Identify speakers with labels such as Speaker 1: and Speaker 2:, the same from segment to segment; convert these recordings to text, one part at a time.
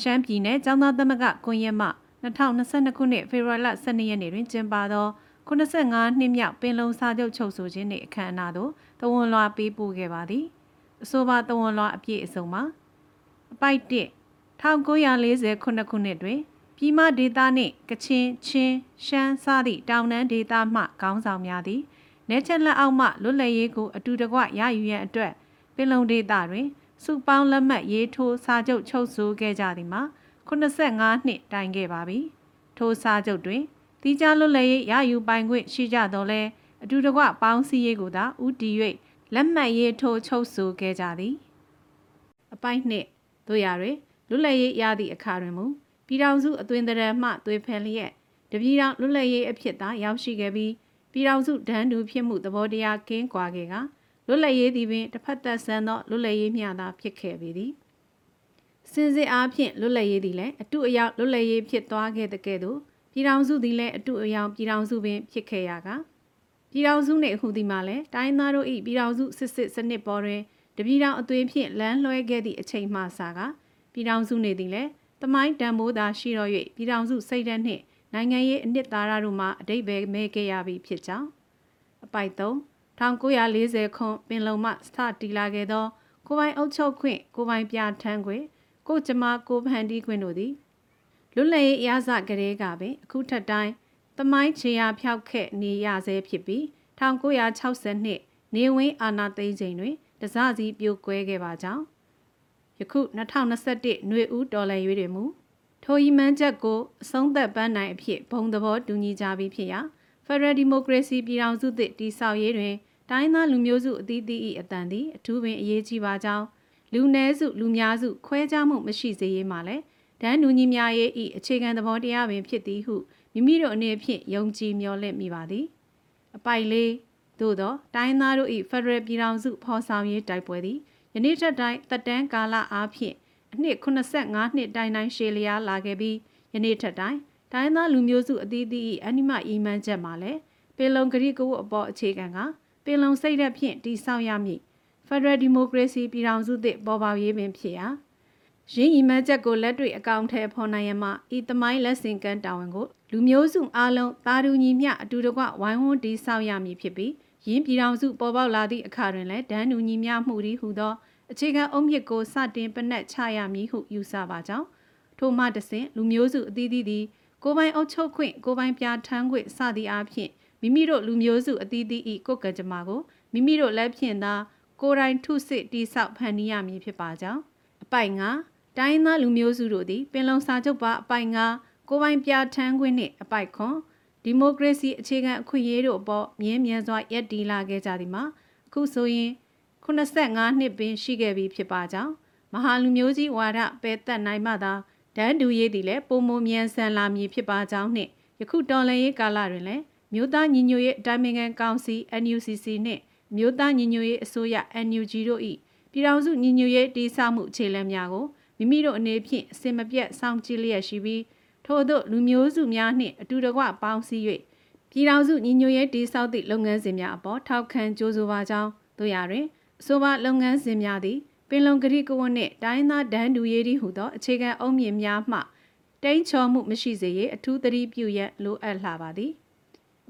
Speaker 1: ရှမ်းပြည်နယ်ကျောင်းသားသမဂ္ဂကွန်ရက်မှ2022ခုနှစ်ဖေဖော်ဝါရီလ12ရက်နေ့တွင်ကျင်းပသော85နှစ်မြောက်ပင်လုံစာချုပ်ချုပ်ဆိုခြင်းနှင့်အခမ်းအနားသို့တဝန်လွှာပေးပို့ခဲ့ပါသည်အဆိုပါတဝန်လွှာအပြည့်အစုံမှာအပိုက်1 1940ခုနှစ်တွင်ပြည်မဒေသနှင့်ကချင်ချင်းရှမ်းစသည့်တောင်တန်းဒေသမှခေါင်းဆောင်များသည်နေချက်လက်အောက်မှလွတ်လပ်ရေးကိုအတူတကွရယူရန်အတွက်ပင်လုံဒေသတွင် စုပေါင်းလက်မှတ်ရေးထိုးစာချုပ်ချုပ်ဆိုခဲ့ကြသည်မှာ85နှစ်တိုင်ခဲ့ပါပြီထိုစာချုပ်တွင်တီးခြားလွတ်လပ်ရေးရယူပိုင်ခွင့်ရှိကြတော့လဲအတူတကွပေါင်းစည်းရေးကိုသာဥတီ၍လက်မှတ်ရေးထိုးချုပ်ဆိုခဲ့ကြသည်အပိုင်းနှစ်တို့ရတွင်လွတ်လပ်ရေးရသည့်အခါတွင်မူပြည်ထောင်စုအသွင်သဏ္ဍာန်မှသွေးဖန်လျက်တပြည်တော်လွတ်လပ်ရေးအဖြစ်သာရောက်ရှိခဲ့ပြီးပြည်ထောင်စုဒန်းတူဖြစ်မှုသဘောတရားကင်းကွာခဲ့က လွတ်လပ်ရေးသည်ပင်တစ်ဖက်သက်ဆန်သောလွတ်လပ်ရေးမျှသာဖြစ်ခဲ့ပေသည်စင်စစ်အားဖြင့်လွတ်လပ်ရေးသည်လည်းအတုအယောင်လွတ်လပ်ရေးဖြစ်သွားခဲ့တဲ့ကဲ့သို့ပြည်ထောင်စုသည်လည်းအတုအယောင်ပြည်ထောင်စုပင်ဖြစ်ခဲ့ရကပြည်ထောင်စုနှင့်အခုဒီမှာလည်းတိုင်းသားတို့၏ပြည်ထောင်စုစစ်စစ်စနစ်ပေါ်တွင်တပြည်ထောင်အသွင်ဖြင့်လမ်းလွှဲခဲ့သည့်အချိန်မှစကပြည်ထောင်စုနေသည်လည်းတမိုင်းတန်ဖိုးသာရှိတော့၍ပြည်ထောင်စုစိတ်ဓာတ်နှင့်နိုင်ငံရေးအနှစ်သာရတို့မှအတိတ်ပဲမဲခဲ့ရပြီဖြစ်ကြောင်းအပိုက်3 1940ခုပင်လုံမှစတီလာခဲ့သော ကိုပိုင်အုပ်ချုပ်ခွင့်ကိုပိုင်ပြထန်းခွင့်ကိုကျမကိုဖန်တီးခွင့်တို့သည်လွတ်လပ်ရေးရစကလေးကပင်အခုထက်တိုင်းတမိုင်းချေရဖျောက်ခဲ့နေရဆဲဖြစ်ပြီး1960နှစ်နေဝင်းအာနာသိန်းချိန်တွင်တစစီပြိုကွဲခဲ့ပါကြောင်းယခု2021ຫນွေဦးတော်လှန်ရေးတွေမူထိုဤမှန်းချက်ကိုအဆုံးသက်ပန်းနိုင်အဖြစ်ဘုံသဘောတူညီကြပြီးဖြစ်ရာဖက်ဒရယ်ဒီမိုကရေစီပြည်ထောင်စုသစ်တည်ဆောက်ရေးတွင် တိုင်းသားလူမျိုးစုအသီးသီး၏အတန်သည်အထူးပင်အရေးကြီးပါကြောင်းလူနည်းစုလူများစုခွဲခြားမှုမရှိစေရေးမှာလည်းဒန်းလူကြီးများရဲ့ဤအခြေခံသဘောတရားပင်ဖြစ်သည်ဟုမိမိတို့အနေဖြင့်ယုံကြည်မျှော်လင့်မိပါသည်အပိုက်လေးသို့သောတိုင်းသားတို့၏ဖက်ဒရယ်ပြည်ထောင်စုဖော်ဆောင်ရေးတိုက်ပွဲသည်ယနေ့ထက်တိုင်းတက်တန်းကာလအားဖြင့်အနှစ်85နှစ်တိုင်တိုင်ရှည်လျားလာခဲ့ပြီးယနေ့ထက်တိုင်းတိုင်းသားလူမျိုးစုအသီးသီး၏အနိမအီမန်ချက်မှာလည်းပင်လုံဂရိကဝတ်အပေါ်အခြေခံက ပင်လုံစိတ်ဓာတ်ဖြင့်တည်ဆောက်ရမည်ဖက်ဒရယ်ဒီမိုကရေစီပြည်ထောင်စုသစ်ပေါ်ပေါက်ရေးပင်ဖြစ်ရာရင်းဤမှန်းချက်ကိုလက်တွေ့အကောင့်ထဲဖော်နိုင်ရမှဤသမိုင်းလက်ဆင့်ကမ်းတာဝန်ကိုလူမျိုးစုအားလုံးသာတူညီမျှအတူတကွဝိုင်းဝန်းတည်ဆောက်ရမည်ဖြစ်ပြီးရင်းပြည်ထောင်စုပေါ်ပေါက်လာသည့်အခါတွင်လည်းဒန်းတူညီမျှမှုသည်ဟူသောအခြေခံအုံမြစ်ကိုစတင်ပနက်ချရမည်ဟုယူဆပါကြောင်းထို့မှတဆင့်လူမျိုးစုအသီးသီးသည်ကိုပိုင်အုပ်ချုပ်ခွင့်ကိုပိုင်ပြဋ္ဌာန်းခွင့်စသည့်အားဖြင့် မိမိတို့လူမျိုးစုအသီးသီး၏ကိုယ်ကကြမ္မာကိုမိမိတို့လက်ဖြင့်သာကိုယ်တိုင်ထုစစ်တိဆောက်ဖန်တီးရမည်ဖြစ်ပါကြောင်းအပိုင်ငါတိုင်းသားလူမျိုးစုတို့သည်ပင်လုံစာချုပ်ပါအပိုင်ငါကိုပိုင်ပြဋ္ဌာန်းခွင့်နှင့်အပိုက်ခွန်ဒီမိုကရေစီအခြေခံအခွင့်အရေးတို့အပေါ်မြင်းမြန်စွာရပ်တည်လာခဲ့ကြသည်မှာအခုဆိုရင်85နှစ်ပင်ရှိခဲ့ပြီဖြစ်ပါကြောင်းမဟာလူမျိုးကြီးဝါဒပယ်သက်နိုင်မှသာဒန်းတူရေးသည်လည်းပုံမမြန်ဆန်လာမည်ဖြစ်ပါကြောင်းနှင့်ယခုတော်လှန်ရေးကာလတွင်လည်း မြို့သားညီညွတ်ရေးအတိုင်းအမြံကောင်စီ NUCC နှင့်မြို့သားညီညွတ်ရေးအစိုးရ NUG တို့၏ပြည်ထောင်စုညီညွတ်ရေးတည်ဆောက်မှုအခြေလှမ်းများကိုမိမိတို့အနေဖြင့်အစင်မပြတ်စောင့်ကြည့်လျက်ရှိပြီးထို့သောလူမျိုးစုများနှင့်အတူတကွပေါင်းစည်း၍ပြည်ထောင်စုညီညွတ်ရေးတည်ဆောက်သည့်လုပ်ငန်းစဉ်များအပေါ်ထောက်ခံကြိုးဆိုပါကြောင်းတို့ရတွင်အဆိုပါလုပ်ငန်းစဉ်များသည်ပင်လုံကတိကဝတ်နှင့်တိုင်းသားဒန်းတူရေးသည်ဟုသောအခြေခံအုံမြင့်များမှတိန့်ချော်မှုမရှိစေရအထူးသတိပြုရန်လိုအပ်လာပါသည်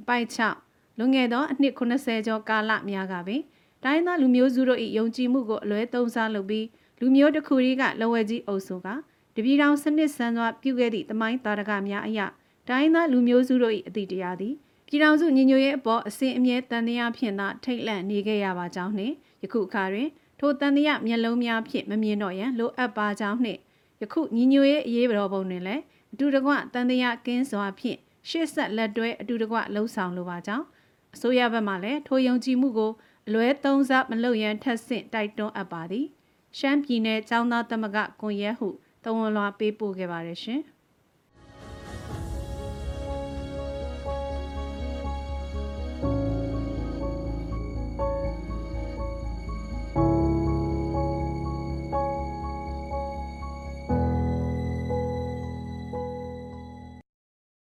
Speaker 1: အပိုက်6လွန်ခဲ့သောအနှစ်80ကျော်ကာလများကပင်တိုင်းသားလူမျိုးစုတို့၏ယုံကြည်မှုကိုအလွဲသုံးစားလုပ်ပြီးလူမျိုးတစ်ခုတည်းကလဝဲကြီးအုပ်စုကတပြည်တော်စနစ်ဆန်းစွာပြုခဲ့သည့်တမိုင်းတာရကများအရတိုင်းသားလူမျိုးစုတို့၏အသည့်တရားသည်ပြည်ထောင်စုညီညွတ်ရေးအပေါ်အစဉ်အမြဲတန်တရားဖြင့်သာထိတ်လန့်နေခဲ့ရပါကြောင်းနှင့်ယခုအခါတွင်ထိုတန်တရားမျက်လုံးများဖြင့်မမြင်တော့ရန်လိုအပ်ပါကြောင်းနှင့်ယခုညီညွတ်ရေးအရေးတော်ပုံတွင်လည်းအတူတကွတန်တရားကင်းစွာဖြင့် ရှေ့ဆက်လက်တွဲအတူတကွလှုံ့ဆော်လိုပါကြောင်းအစိုးရဘက်မှလည်းထိုယုံကြည်မှုကိုအလွဲသုံးစားမလုပ်ရန်ထက်ဆင့်တိုက်တွန်းအပ်ပါသည်ရှမ်းပြည်နယ်ចောင်းသားသမဂကွန်ရက်ဟုတဝန်လွှာပေးပို့ခဲ့ပါတယ်ရှင်။